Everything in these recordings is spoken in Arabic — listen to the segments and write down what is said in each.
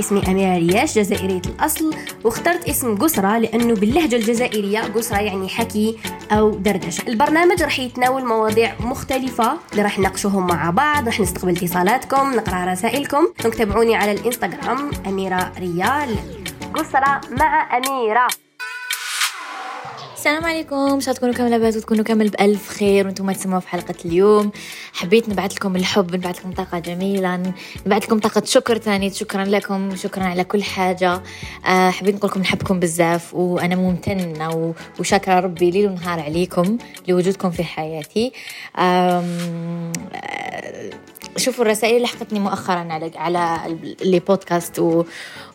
اسمي أميرة رياش جزائرية الأصل. واخترت اسم قسرة لأنه باللهجة الجزائرية قسرة يعني حكي أو دردشة. البرنامج راح يتناول مواضيع مختلفة اللي راح نناقشوهم مع بعض راح نستقبل اتصالاتكم نقرأ رسائلكم. تابعوني على الإنستغرام أميرة ريال. قسرة مع أميرة. السلام عليكم. شاء تكونوا كامل لاباس وتكونوا كامل بألف خير وأنتم تسمعوا في حلقة اليوم. حبيت نبعث لكم الحب نبعث لكم طاقة جميلة نبعث لكم طاقة شكر ثاني. شكرا لكم شكرا على كل حاجة. أه حبيت نقول لكم نحبكم بزاف وأنا ممتنة وشاكرة ربي ليل ونهار عليكم لوجودكم في حياتي. شوفوا الرسائل اللي حقتني مؤخرا على على اللي بودكاست و...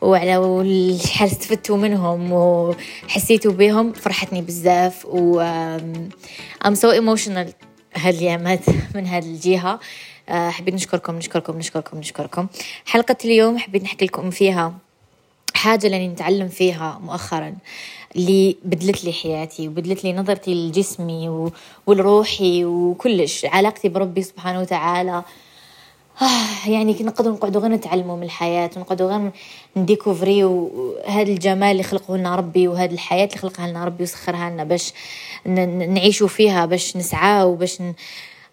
وعلى شحال استفدتوا منهم وحسيتوا بهم فرحتني بزاف و I'm so emotional هالايامات من هذه الجهه آه، حبيت نشكركم نشكركم نشكركم نشكركم. حلقة اليوم حبيت نحكي لكم فيها حاجة اللي نتعلم فيها مؤخرا اللي بدلت لي حياتي وبدلت لي نظرتي لجسمي ولروحي وكلش علاقتي بربي سبحانه وتعالى. آه يعني كنا نقدروا نقعدوا غير نتعلموا من الحياة ونقعدوا غير نديكوفريو هذا الجمال اللي خلقه لنا ربي وهذه الحياة اللي خلقها لنا ربي وسخرها لنا باش نعيشوا فيها باش نسعى وباش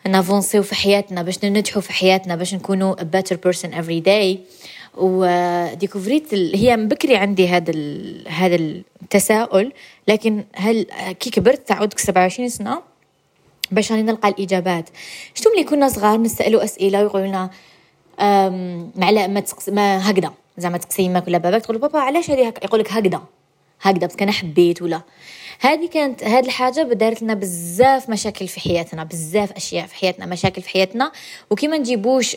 نافونسيو في حياتنا باش ننجحوا في حياتنا باش نكونوا a better person every day. وديكوفريت هي من بكري عندي هذا هذا التساؤل لكن هل كي كبرت تعود 27 سنة باش راني نلقى الإجابات. شتو ملي كنا صغار نسالوا أسئلة ويقولوا لنا معلا ما تسقس ما هكذا. زعما تقسي يماك ولا باباك تقول بابا علاش هذه يقول لك هكذا. هكذا بس أنا حبيت ولا. هذه كانت هذه الحاجة دارت لنا بزاف مشاكل في حياتنا بزاف أشياء في حياتنا مشاكل في حياتنا. وكي ما نجيبوش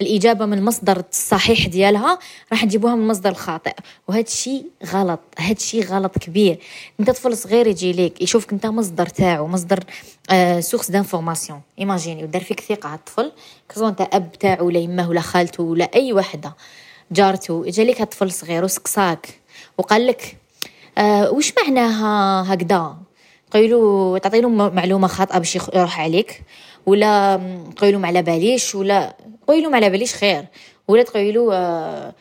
الإجابة من المصدر الصحيح ديالها راح نجيبوها من المصدر الخاطئ. وهذا الشيء غلط هذا الشيء غلط كبير. انت طفل صغير يجي ليك يشوفك انت مصدر تاعو مصدر source d'information imaginez ودار فيك ثقة على الطفل. que ce soit انت أب تاعو ولا يمه ولا خالته ولا أي وحدة جارته اجا لك طفل صغير وسقساك وقال لك آه وش معناها هكذا؟ قيلو تعطيلو معلومة خاطئة باش يروح عليك. ولا قيلو ما على باليش ولا قيلو ما على باليش خير. ولا تقيلو آه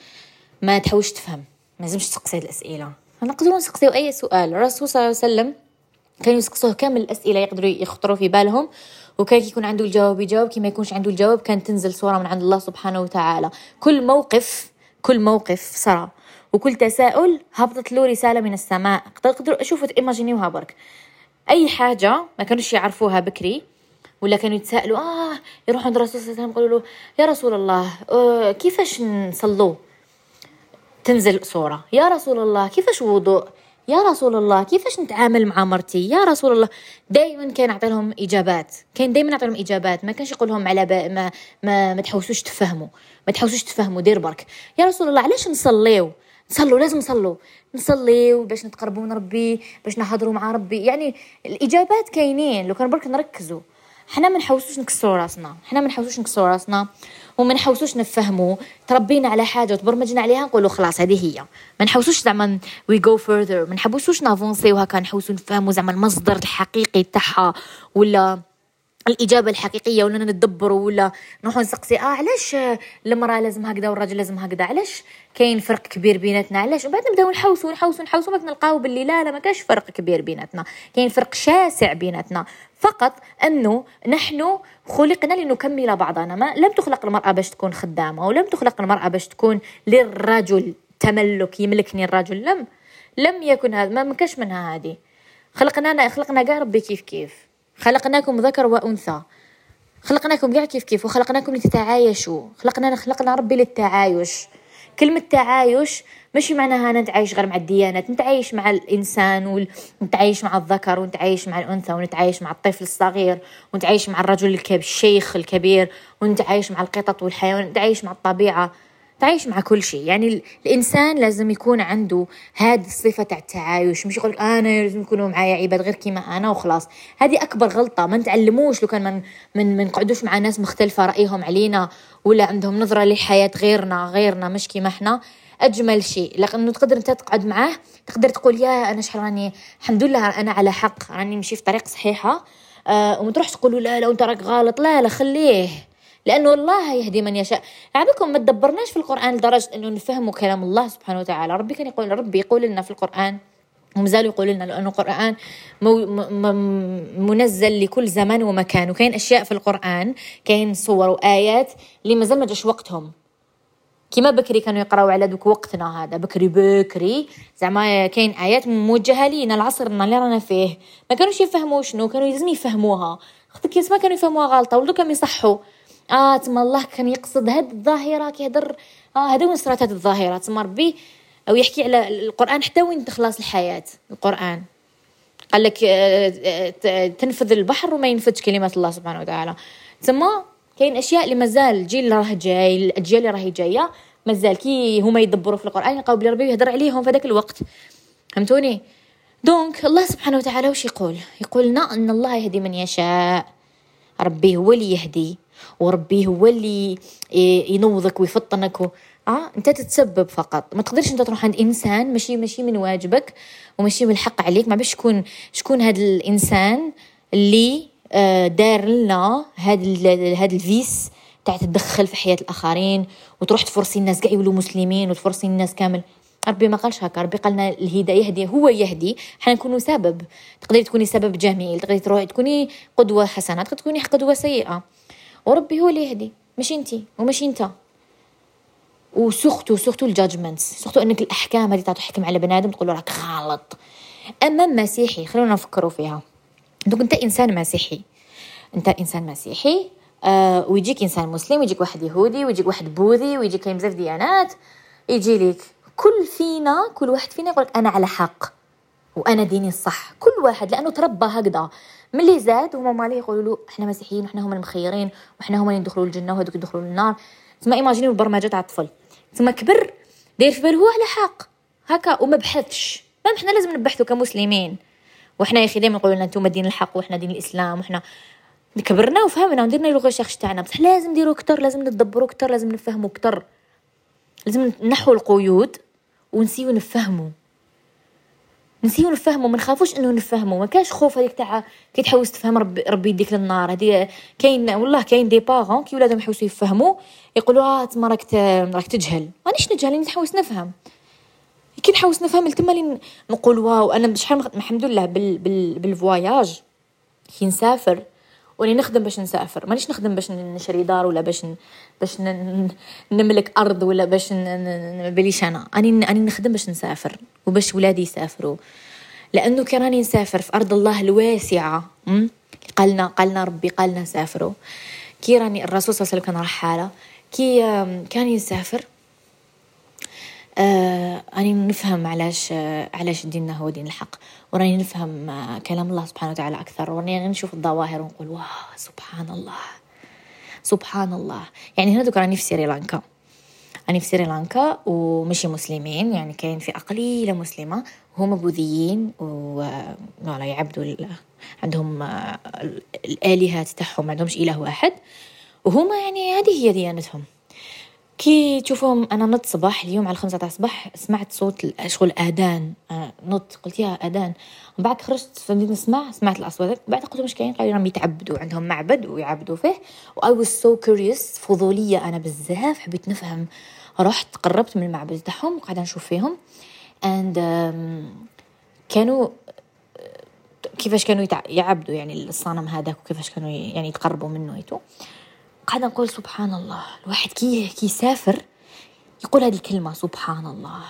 ما تحوش تفهم. ما لازمش تسقسي الأسئلة. نقدروا نسقسيو أي سؤال. الرسول صلى الله عليه وسلم كانوا يسقسوه كامل الأسئلة يقدروا يخطروا في بالهم وكان يكون عنده الجواب يجاوب. كي ما يكونش عنده الجواب كان تنزل صورة من عند الله سبحانه وتعالى. كل موقف كل موقف صار وكل تساؤل هبطت له رسالة من السماء. تقدروا شوفوا ايماجينيوها برك. أي حاجة ما كانوش يعرفوها بكري ولا كانوا يتساءلوا آه يروحوا عند الرسول صلى الله عليه وسلم يقولوا له يا رسول الله آه كيفاش نصلوا؟ تنزل صورة يا رسول الله كيفاش وضوء؟ يا رسول الله كيفاش نتعامل مع مرتي؟ يا رسول الله. دائما كان يعطي لهم إجابات كان دائما يعطي لهم إجابات ما كانش يقول لهم على ما ما ما تحوسوش تفهموا ما تحوسوش تفهموا دير برك. يا رسول الله علاش نصليو؟ نصلوا لازم نصلوا نصليو باش نتقربوا من ربي باش نهضروا مع ربي. يعني الإجابات كاينين. لو كان برك نركزوا. حنا ما نحوسوش نكسروا راسنا. حنا ما نحوسوش نكسروا راسنا. وما نحوسوش نفهموا. تربينا على حاجة وتبرمجنا عليها نقولوا خلاص هذه هي. ما نحوسوش زعما we go further ما نحبوش ن avancer و هكا نحوسوا نفهموا زعما المصدر الحقيقي تاعها ولا الإجابة الحقيقية ولا ندبروا ولا نروحوا نسقسي. آه علاش المرأة لازم هكذا والراجل لازم هكذا؟ علاش كاين فرق كبير بيناتنا؟ علاش؟ وبعد نبداو نحوسوا نحوسوا نحوسوا باش نلقاو باللي لا لا ما كاش فرق كبير بيناتنا. كاين فرق شاسع بيناتنا. فقط أنه نحن خلقنا لنكمل بعضنا. ما لم تخلق المرأة باش تكون خدامة ولم تخلق المرأة باش تكون للرجل تملك يملكني الرجل. لم لم يكن هذا ما كاش منها هذه. خلقنا خلقنا كاع ربي كيف كيف. خلقناكم ذكر وأنثى. خلقناكم كاع كيف كيف وخلقناكم لتتعايشوا. خلقنا خلقنا ربي للتعايش. كلمة تعايش ماشي معناها نتعايش غير مع الديانات نتعايش مع الإنسان ونتعايش مع الذكر ونتعايش مع الأنثى ونتعايش مع الطفل الصغير ونتعايش مع الرجل الكبير الشيخ الكبير ونتعايش مع القطط والحيوان نتعايش مع الطبيعة. تعيش مع كل شيء. يعني الإنسان لازم يكون عنده هذه الصفه تاع التعايش. مش يقول أنا لازم يكونوا معايا عباد غير كيما أنا وخلاص. هذه أكبر غلطة. ما نتعلموش لو كان من من ما نقعدوش مع ناس مختلفة رأيهم علينا ولا عندهم نظرة للحياة غيرنا غيرنا مش كيما إحنا. أجمل شيء. لأنه تقدر أنت تقعد معاه تقدر تقول يا أنا شحال راني الحمد لله أنا على حق راني مشي في طريق صحيحة. أه وما تروحش تقولوا لا لا وأنت راك غلط. لا لا خليه. لأنه الله يهدي من يشاء. عبكم ما تدبرناش في القرآن لدرجة أنه نفهموا كلام الله سبحانه وتعالى. ربي كان يقول ربي يقول لنا في القرآن ومازالوا يقولوا لنا لأنه القرآن منزل لكل زمان ومكان وكاين أشياء في القرآن كاين صور وآيات اللي مازال ما جاش وقتهم. كيما بكري كانوا يقراو على دوك وقتنا هذا بكري بكري زعما كاين آيات موجهه لينا لعصرنا اللي رانا فيه. ما كانوش يفهموا شنو كانوا لازم يفهموها. خاطر كي كانوا يفهموها غلطة ولو كانوا يصحوا. آه تما الله كان يقصد هاد الظاهرة كيهضر آه هذا وين صرات هاد الظاهرة. تما ربي أو يحكي على القرآن حتى وين تخلص الحياة القرآن. قال لك آه، آه، تنفذ البحر وما ينفذش كلمات الله سبحانه وتعالى. تما كاين أشياء اللي مازال الجيل اللي راه جاي الأجيال اللي راهي جاية مازال كي هما يدبروا في القرآن يلقاو بلي ربي يهضر عليهم في هذاك الوقت. فهمتوني؟ donc الله سبحانه وتعالى وش يقول؟ يقول لنا أن الله يهدي من يشاء. ربي هو اللي يهدي. وربي هو اللي ينوضك ويفطنك و... آه أنت تتسبب فقط. ما تقدرش أنت تروح عند إنسان ماشي ماشي من واجبك وماشي من الحق عليك. ما باش شكون شكون هذا الإنسان اللي آه، دار لنا هاد هاد ال vice تاع تدخل في حياة الآخرين وتروح ت forcer الناس كاع يولوا مسلمين وت forcer الناس كامل. ربي ما قالش هكا. ربي قالنا الهداية يهدي هو يهدي. حنا نكونوا سبب. تقدري تكوني سبب جميل. تقدري تروحي تكوني قدوة حسنة. تقدري تكوني قدوة سيئة. وربي هو اللي يهدي ماشي انت وماشي انت. و surtout surtout ال judgments surtout انك الأحكام هذه تحكم على بنادم تقول راك غلط. أما مسيحي خلونا نفكروا فيها. دوك أنت إنسان مسيحي. أنت إنسان مسيحي آه ويجيك إنسان مسلم ويجيك واحد يهودي ويجيك واحد بوذي ويجيك كاين بزاف ديانات يجي لك كل فينا كل واحد فينا يقول أنا على حق وأنا ديني الصح. كل واحد لأنه تربى هكذا. ملي زاد هما مالي يقولوا له إحنا مسيحيين وحنا هما المخيرين وحنا هما اللي ندخلوا الجنة وهذوك يدخلوا للنار تسمى ايماجيني البرمجة تاع الطفل. تسمى كبر داير في باله هو على حق. هكا وما بحثش. ما إحنا لازم نبحثوا كمسلمين. وحنا يا أخي دائما نقولوا لنا أنتم دين الحق وحنا دين الإسلام وحنا كبرنا وفهمنا ودرنا لو الشيخ تاعنا. بصح لازم نديرو كتر لازم ندبرو كتر لازم نفهمو كتر لازم نحو القيود ونسيو نفهمو نسيو نفهمو ما نخافوش انه نفهمو. ما كاش خوف هذيك تاع كي تحوس تفهم ربي, ربي يديك للنار. هذه كاين والله كاين des parents كي ولادهم يحوسوا يفهموا يقولوا آه تما راك راك تجهل. مانيش نجهل نحوس نفهم. كي نحوس نفهم تما نقول wow أنا شحال الحمد لله بال بال بال voyage كي نسافر ولي نخدم باش نسافر. مانيش نخدم باش نشري دار ولا باش باش نملك أرض ولا باش بليش أنا. أني أني نخدم باش نسافر وباش ولادي يسافروا. لأنه كي راني نسافر في أرض الله الواسعة قالنا قالنا ربي قالنا سافروا. كي راني الرسول صلى الله عليه وسلم كان رحاله كي كان يسافر آه أنا نفهم علاش آه علاش ديننا هو دين الحق. وراني نفهم كلام الله سبحانه وتعالى أكثر وراني نشوف الظواهر ونقول واه سبحان الله سبحان الله. يعني هنا دوك راني في سريلانكا أنا في سريلانكا ومشي مسلمين يعني كاين فئة قليلة مسلمة هم بوذيين و يعبدوا عندهم آه، الآلهة تاعهم ما عندهمش إله واحد وهما يعني هذه هي ديانتهم. كي تشوفهم أنا نط صباح اليوم على الخمسة تاع الصباح سمعت صوت شغل آذان. آه، نط قلت يا آذان. من بعد خرجت فبديت نسمع سمعت الأصوات. بعد قلت مش كاين؟ قالوا راهم يتعبدوا عندهم معبد ويعبدوا فيه. و I was so curious فضولية أنا بزاف حبيت نفهم. رحت قربت من المعبد تاعهم وقاعده نشوف فيهم. Um, كانوا كيفاش كانوا يعبدوا يعني الصنم هذاك وكيفاش كانوا يعني يتقربوا منه يتو قاعدة نقول سبحان الله. الواحد كي يسافر يقول هذه الكلمة سبحان الله.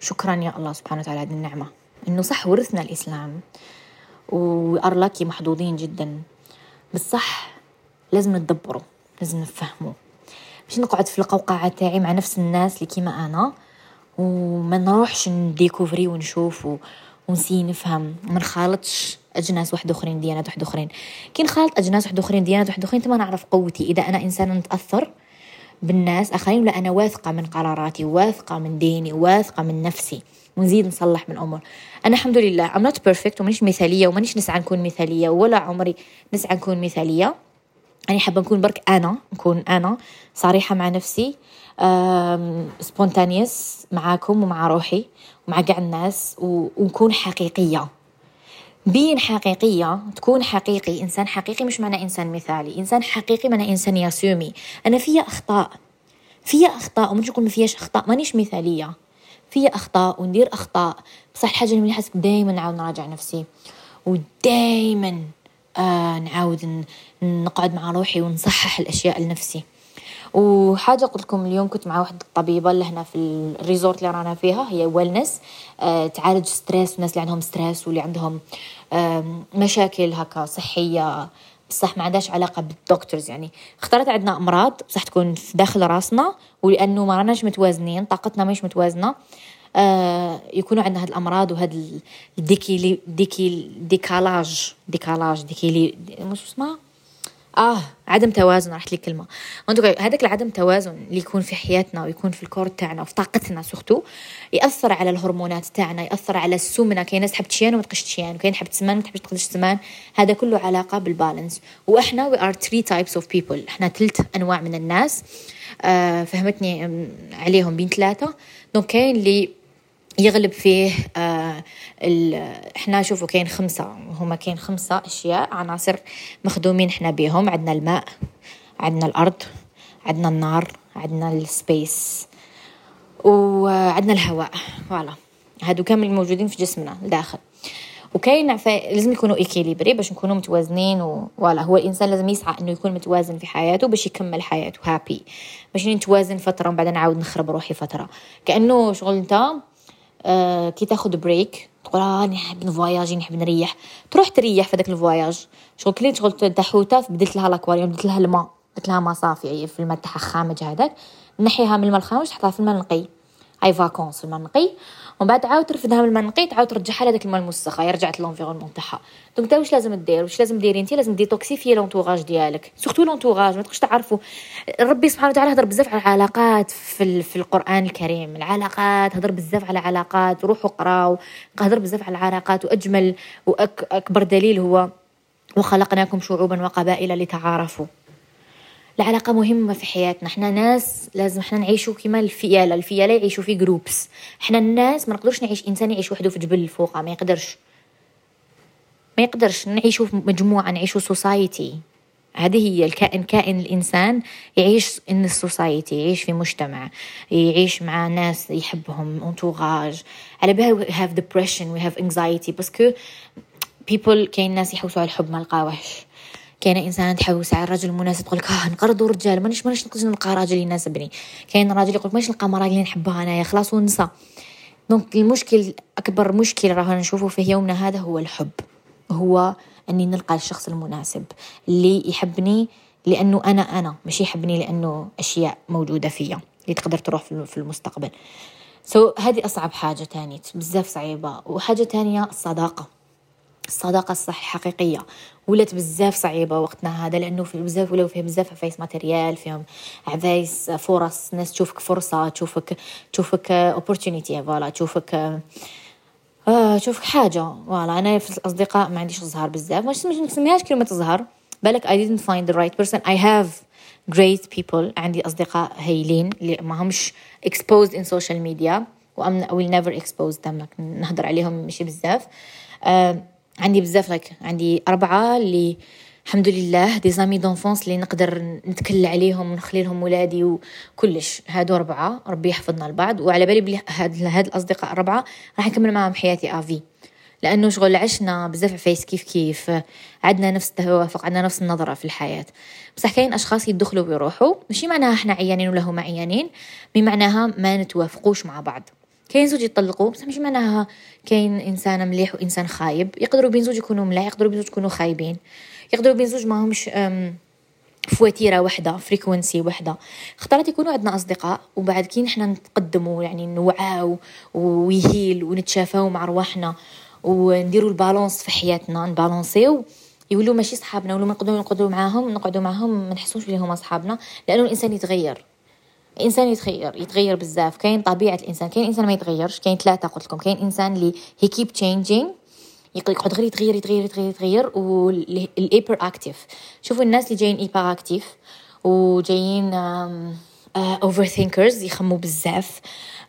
شكرا يا الله سبحانه وتعالى هذه النعمة. إنه صح ورثنا الإسلام. وأرلاكي محظوظين جدا. بصح لازم نتدبروا لازم نفهموا مش نقعد في القوقعة تاعي مع نفس الناس اللي كيما أنا وما نروحش نديكوفري ونشوف ونسي نفهم وما نخالطش أجناس واحد أخرين ديانات واحد أخرين. كي نخالط أجناس واحد أخرين ديانات واحد أخرين تما نعرف قوتي. إذا أنا انسانه نتأثر بالناس آخرين ولا أنا واثقة من قراراتي واثقة من ديني واثقة من نفسي. ونزيد نصلح من امور أنا الحمد لله I'm not perfect ومانيش مثالية ومانيش نسعى نكون مثالية ولا عمري نسعى نكون مثالية. أنا حابة نكون برك أنا نكون أنا صريحة مع نفسي spontaneous معاكم ومع روحي ومع قاع الناس ونكون حقيقية. بين حقيقية تكون حقيقي. إنسان حقيقي مش معنى إنسان مثالي. إنسان حقيقي معنى إنسان ياسومي أنا فيها أخطاء. فيها أخطاء ومش نقول ما فيهاش أخطاء مانيش مثالية. فيها أخطاء وندير أخطاء. بصح الحاجة اللي دايما نعاود نراجع نفسي. ودايما نعاود نقعد مع روحي ونصحح الأشياء لنفسي. وحاجة قلت لكم اليوم كنت مع واحدة الطبيبة اللي هنا في ال resort اللي رانا فيها هي wellness آه تعالج stress الناس اللي عندهم stress واللي عندهم آه مشاكل هكا صحية بصح ما عندهاش علاقة بال doctors يعني. خطرات عندنا أمراض بصح تكون في داخل راسنا ولأنه ما راناش متوازنين طاقتنا مش متوازنة. آه يكونوا عندنا هاد الأمراض وهاد ال déqui déqui décalage. décalage déséqui مش اسمها؟ آه عدم توازن راحت لي كلمه هذاك العدم توازن اللي يكون في حياتنا ويكون في ال corps تاعنا وفي طاقتنا surtout يأثر على الهرمونات تاعنا يأثر على السمنة. كاين ناس تحب تشيان وما تقش تشيان وكاين تحب تسمان وما تحبش تقدش تسمان هذا كله علاقة بال balance. وإحنا we are three types of people إحنا ثلاث أنواع من الناس. آه فهمتني عليهم بين ثلاثة. donc كاين اللي يغلب فيه آه إحنا شوفوا كاين خمسة هما كاين خمسة أشياء عناصر مخدومين إحنا بيهم عندنا الماء عندنا الأرض عندنا النار عندنا ال space وعندنا الهواء voilà. هادو كامل موجودين في جسمنا الداخل وكاين لازم يكونوا équilibrés باش نكونوا متوازنين ولا هو الإنسان لازم يسعى إنه يكون متوازن في حياته باش يكمل حياته happy باش نتوازن فترة ومن بعد نعاود نخرب روحي فترة. كأنه شغل أنت آه كي تاخذ break تقول آه نحب نفواياجي نحب نريح. تروح تريح في داك ال voyage شغل كلي شغل تاع حوتة بدلت لها l'aquarium بدلت لها الماء. درت لها ماء صافي في الماء تاعها خامج هذاك نحيها من الماء الخامج تحطها في الماء النقي. هاي vacances النقي ومن بعد تعاود ترفدها من الماء النقي تعاود ترجعها لهذاك الماء الموسخ هي رجعت l'environnement تاعها. donc انت واش لازم دير؟ واش لازم ديري انت؟ لازم détoxifier l'entourage ديالك. surtout l'entourage ما تبقاش تعرفوا ربي سبحانه وتعالى هضر بزاف على العلاقات في, في القرآن الكريم. العلاقات هضر بزاف على علاقات روحوا قراو هضر بزاف على العلاقات وأجمل واكبر دليل هو وخلقناكم شعوبا وقبائل لتعارفوا. العلاقة مهمة في حياتنا. إحنا ناس لازم إحنا نعيشوا كما الفيالة الفيالة يعيشوا في groups إحنا الناس ما نقدرش نعيش انسان يعيش وحده في جبل فوق ما يقدرش. ما يقدرش. نعيشوا في مجموعة نعيشوا society هذه هي الكائن كائن الإنسان يعيش in ال society يعيش في مجتمع يعيش مع ناس يحبهم entourage على بالها we have depression we have anxiety. parce que people كاين ناس يحوسوا على الحب ما لقاوهش. كاين إنسان تحوس على الرجل المناسب تقول لك آه انقرضوا رجال مانيش مانيش نقدر نلقى راجل يناسبني. كاين راجل يقول لك مانيش نلقى مراه اللي نحبها انايا خلاص ونسى donc المشكل أكبر مشكل راه نشوفه في يومنا هذا هو الحب. هو أني نلقى الشخص المناسب اللي يحبني لأنه أنا أنا مش يحبني لأنه أشياء موجودة فيا اللي تقدر تروح في المستقبل. so so, هذه أصعب حاجة تانية بزاف صعيبة. وحاجة تانية الصداقه الصداقة الصح حقيقية. ولات بزاف صعيبة وقتنا هذا لأنه في بزاف ولاو فيه بزاف عفايس material فيهم عفايس فرص ناس تشوفك فرصة تشوفك تشوفك opportunity voilà تشوفك آه تشوفك حاجة voilà. أنا في الأصدقاء ما عنديش الزهر بزاف مش نسميهاش كلمة الزهر بالك I didn't find the right person. I have great people. عندي أصدقاء هايلين اللي ما همش exposed in social media و I will never expose them. نهضر عليهم مش بزاف. آه عندي بزاف like عندي أربعة اللي الحمد لله des amis d'enfance اللي نقدر نتكل عليهم ونخلي لهم ولادي وكلش. هادو أربعة ربي يحفظنا البعض وعلى بالي بلي هاد, هاد الأصدقاء أربعة راح نكمل معاهم حياتي à vie لأنه شغل عشنا بزاف عفايس كيف كيف. عندنا نفس التوافق عندنا نفس النظرة في الحياة. بصح كاين أشخاص يدخلوا ويروحوا ماشي معناها إحنا عيانين ولا هما عيانين بمعناها ما نتوافقوش مع بعض. كاين زوج يطلقوا بس مش معناها كاين إنسان مليح وإنسان خايب. يقدروا بين زوج يكونوا ملاح يقدروا بين زوج يكونوا خايبين. يقدروا بين زوج ما همش فوتيرة وحدة frequency وحدة. خطرات يكونوا عندنا أصدقاء وبعد كي نحنا نتقدموا يعني نوعاو و heal ونتشافاو مع رواحنا ونديروا ال balance في حياتنا نبالونسيو يولوا ماشي صحابنا ولا نقدروا نقعدوا معاهم نقعدوا معاهم ما نحسوش بلي هما صحابنا لأنه الإنسان يتغير. الإنسان يتغير يتغير بزاف. كاين طبيعة الإنسان كاين إنسان ما يتغيرش كاين ثلاثة قلت لكم. كاين إنسان اللي هي keep changing يقعد غير يتغير يتغير يتغير يتغير وال hyperactif شوفوا الناس اللي جايين hyperactif وجايين overthinkers يخموا بزاف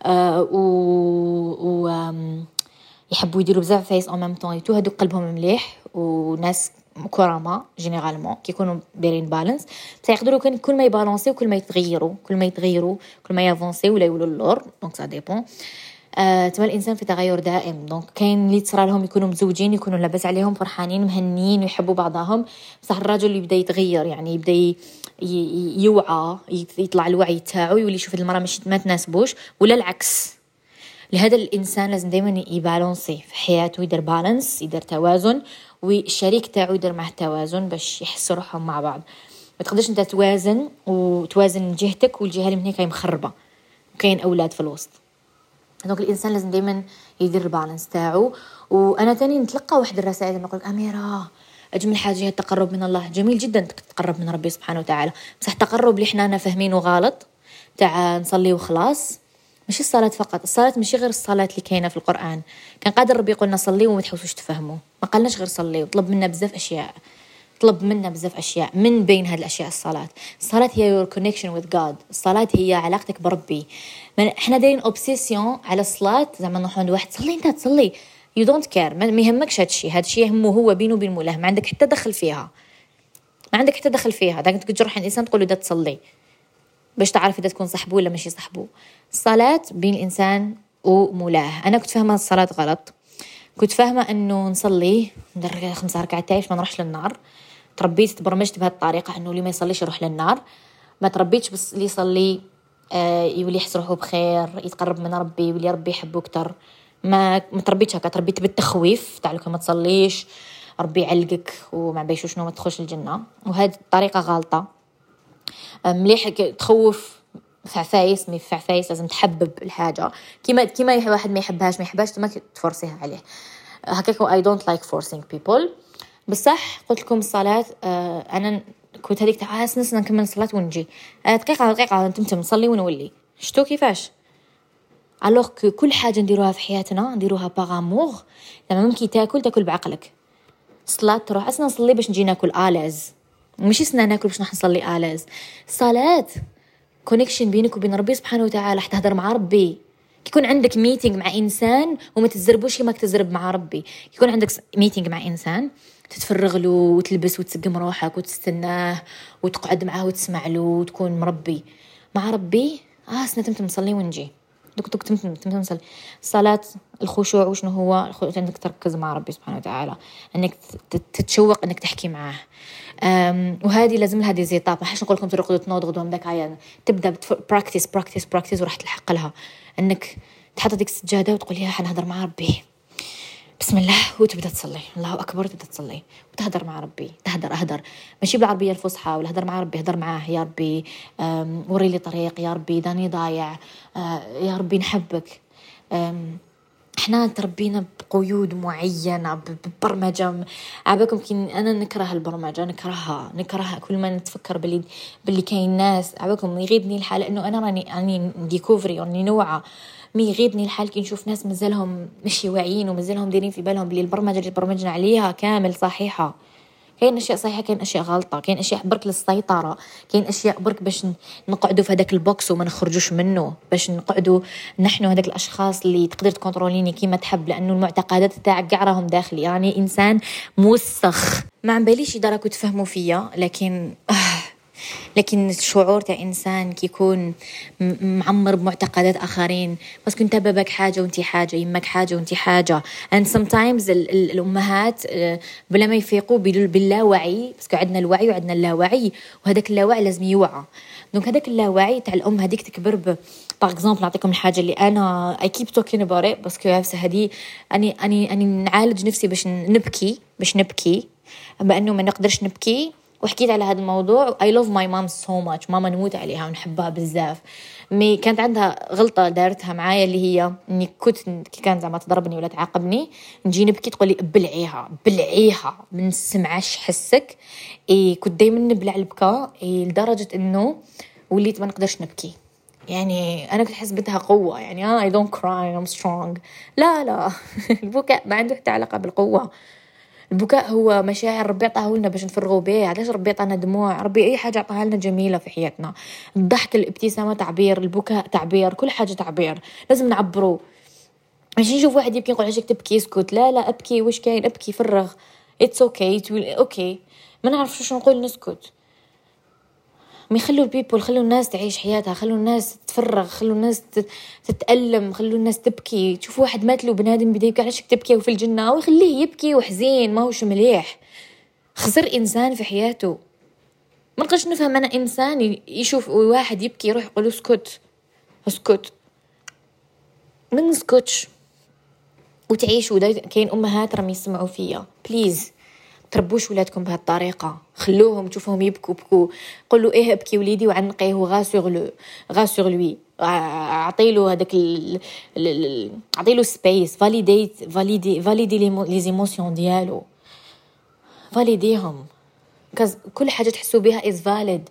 و, و يحبوا يديروا بزاف عفايس en même temps تو قلبهم مليح وناس كرامة généralement كيكونوا دايرين balance بصح يقدروا كان كل ما يبالونسيو كل ما يتغيروا كل ما يتغيروا كل ما يافونسيو ولا يولوا اللور donc ça dépend آه تما الإنسان في تغير دائم. donc كاين اللي تصرى لهم يكونوا مزوجين يكونوا لاباس عليهم فرحانين مهنيين ويحبوا بعضهم. بصح الرجل يبدأ يتغير يعني يبدأ يوعى يطلع الوعي تاعو يولي يشوف المرأة مش ما تناسبوش. ولا العكس. لهذا الإنسان لازم دائما يبالونسي في حياته يدير balance يدير توازن. والشريك تاعو يدير معه توازن باش يحسوا روحهم مع بعض. ما تقدرش انت توازن وتوازن جهتك والجهة اللي من هيك مخربة. وكاين أولاد في الوسط. دونك الإنسان لازم دائما يدير البالانس تاعو. وأنا تاني نتلقى واحد الرسائل نقول أميرة أجمل حاجة هي التقرب من الله. جميل جدا تقرب من ربي سبحانه وتعالى. بصح التقرب اللي حنا فاهمينه غلط تاع نصلي وخلاص. مش الصلاة فقط الصلاة مش غير الصلاة اللي كاينة في القرآن. كان قادر ربي يقولنا صلي وما تحوسوش تفهموا. ما قالناش غير صلي وطلب منا بزاف أشياء. طلب منا بزاف أشياء. من بين هذه الأشياء الصلاة؟ الصلاة هي your connection with God. الصلاة هي علاقتك بربي. إحنا دايرين obsession على الصلاة زعما نروح عند واحد صلي أنت تصلي you don't care ما يهمكش هذا الشيء. هذا الشيء يهمه هو بينه وبين مولاه. ما عندك حتى دخل فيها. ما عندك حتى دخل فيها. داك تروح عند إنسان تقول له تصلي. باش تعرف إذا تكون صاحبه ولا ماشي صاحبه الصلاة بين الإنسان ومولاه. أنا كنت فاهمة الصلاة غلط. كنت فاهمة إنه نصلي ندير خمسة ركعات تاعي ما نروحش للنار. تربيت تبرمجت بهذه الطريقة إنه اللي ما يصليش يروح للنار. ما تربيتش بس اللي يصلي آه يولي يحس روحه بخير يتقرب من ربي يولي ربي يحبه أكثر ما ما تربيتش هكا. تربيت بالتخويف تاع ما تصليش ربي يعلقك وما بيشو شنو ما تدخلش الجنة. وهذه الطريقة غلطة. مليح تخوف فعفايس mais فعفايس لازم تحبب الحاجة. كيما كيما واحد ما يحبهاش ما يحبهاش ما تفورسيها عليه. هكاك I don't like forcing people بصح قلت لكم الصلاة آه أنا كنت هذيك تاع نص نكمل الصلاة ونجي. آه دقيقة دقيقة نتمتم نصلي ونولي. شتو كيفاش؟ alors que كل حاجة نديروها في حياتنا نديروها par amour لما ممكن تاكل تاكل بعقلك. الصلاة تروح أصلا نصلي باش نجي ناكل à l'aise. ماشي سنا ناكل باش نصلي à l'aise. صلاة connection بينك وبين ربي سبحانه وتعالى حتهضر مع ربي. يكون عندك meeting مع إنسان وما تزربوش كما تزرب مع ربي. يكون عندك meeting مع إنسان تتفرغ له وتلبس وتسقم روحك وتستناه وتقعد معاه وتسمع له وتكون مربي مع ربي آه سنة تمتم نصلي ونجي. دوك دوك تمتم تمتم نصلي. الصلاة الخشوع وشنو هو؟ انك تركز مع ربي سبحانه وتعالى. إنك تتشوق إنك تحكي معاه. وهذه لازم لها des étapes ما حش نقول لكم ترقدوا غدوة من داك تبدأ practice practice practice وراح تلحق لها إنك تحط ديك السجاده وتقول لها حنهضر مع ربي. بسم الله. وتبدأ تصلي. الله أكبر تبدأ تصلي. وتهدر مع ربي. تهدر أهدر. ماشي بالعربية الفصحى. ولا هدر مع ربي هدر معاه يا ربي. وري لي طريق يا ربي. راني ضايع. آه، يا ربي نحبك. إحنا تربينا بقيود معينة ببرمجة. عباكم كي أنا نكره البرمجة نكرهها نكرهها كل ما نتفكر باللي باللي كاين ناس. عباكم يغيظني الحال إنه أنا راني راني نديكوفري راني نوعى mais يغيظني الحال كي نشوف ناس مازالهم مش واعيين ومازالهم دايرين في بالهم بلي البرمجة اللي برمجنا عليها كامل صحيحة. كاين أشياء صحيحة كاين أشياء غلطة كاين أشياء برك للسيطرة كاين أشياء برك باش نقعدوا في هذاك ال box وما نخرجوش منه باش نقعدوا نحن هذاك الأشخاص اللي تقدر تكونتروليني كيما تحب لأنه المعتقدات تاعك كاع راهم داخلي. يعني إنسان موسخ. ما علاباليش اذا راكم تفهموا فيا لكن آه لكن الشعور تاع إنسان كيكون معمر بمعتقدات آخرين. بس كنت بابك حاجة وانت حاجة يمك حاجة وانت حاجة. And sometimes الأمهات آه، بلا ما يفيقوا باللاوعي بس عندنا الوعي وعندنا اللاوعي وهذاك اللاوعي لازم يوعى. donc هذاك اللاوعي تاع الأم هذيك تكبر ب par exemple نعطيكم الحاجة اللي أنا I keep talking about it parce que هذه أني أني أني نعالج نفسي باش نبكي باش نبكي. بأنه ما نقدرش نبكي وحكيت على هذا الموضوع. I love my mom so much ماما نموت عليها ونحبها بزاف. mais كانت عندها غلطة دارتها معايا اللي هي إني كنت كي كان زعما تضربني ولا تعاقبني نجي نبكي تقول لي بلعيها بلعيها ما نسمعش حسك. إيه كنت دائما نبلع البكاء إيه لدرجة إنه وليت ما نقدرش نبكي. يعني أنا كنت نحسبها قوة يعني I don't cry I'm strong لا لا. البكاء ما عنده حتى علاقة بالقوة. البكاء هو مشاعر ربي عطاه لنا باش نفرغوا به علاش ربي عطانا دموع؟ ربي أي حاجة عطاها لنا جميلة في حياتنا. الضحك الابتسامة تعبير البكاء تعبير كل حاجة تعبير. لازم نعبروا. ماشي نشوف واحد يبكي نقول علاش تبكي اسكت. لا لا أبكي. واش كاين؟ أبكي فرغ. it's okay okay ما نعرفش شنو نقول نسكت. mais خلوا ال people خلوا الناس تعيش حياتها خلوا الناس تفرغ خلوا الناس تتألم خلوا الناس تبكي. تشوف واحد مات له بنادم بدا يبكي علاش تبكي وفي الجنة؟ ويخليه يبكي وحزين ما هوش مليح. خسر إنسان في حياته. ما نقدرش نفهم أنا إنسان يشوف واحد يبكي يروح يقول اسكت اسكت. ما نسكتش. وتعيشوا كاين أمهات راهم يسمعوا فيا. please تربوش ولادكم بهالطريقة. خلوهم تشوفوهم يبكوا بكوا. قولوا إيه ابكي وليدي وعنقيه غا سوغ لو غا سوغ لوي اعطيلو هذاك اعطيلو space validate فاليدي فاليدي les émotions ديالو. فاليديهم كل حاجة تحسوا بها is valid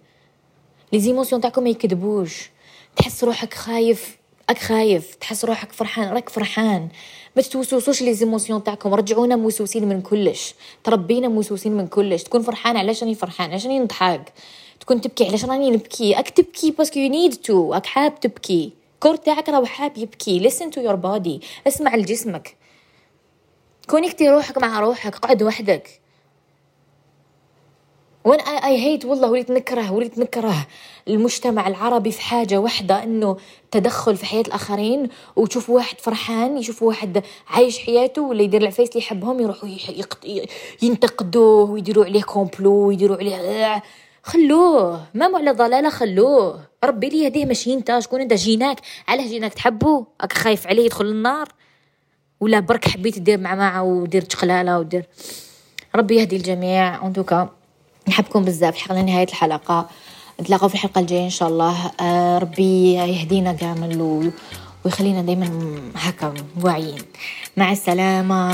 les émotions تاعكم ما يكذبوش. تحس روحك خايف. راك خايف تحس روحك فرحان راك فرحان. ما تتوسوسوش les émotions تاعكم رجعونا موسوسين من كلش. تربينا موسوسين من كلش. تكون فرحان علاش راني فرحان؟ علاش راني نضحك؟ تكون تبكي علاش راني نبكي؟ أك تبكي parce que you need to أك حاب تبكي. ال corps تاعك راه حاب يبكي. Listen to your body. اسمع لجسمك. connecter روحك مع روحك قعد وحدك. وأنا I hate والله وليت نكره وليت نكره المجتمع العربي في حاجة واحدة إنه تدخل في حياة الآخرين وتشوف واحد فرحان يشوف واحد عايش حياته ولا يدير العفايس اللي يحبهم يروحوا ينتقدوه ويديروا عليه complot ويديروا عليه خلوه ما على ضلالة خلوه. ربي لي يهديه ماشي انت شكون أنت؟ gêna ك. علاه gêna ك؟ تحبه؟ راك خايف عليه يدخل النار؟ ولا برك حبيت دير مع معه ودير تقلاله ودير؟ ربي يهدي الجميع. انتوكا نحبكم بزاف. حقنا نهاية الحلقة. نتلاقاو في الحلقة الجاية إن شاء الله. آه ربي يهدينا كامل ويخلينا دايما هكا واعيين. مع السلامة.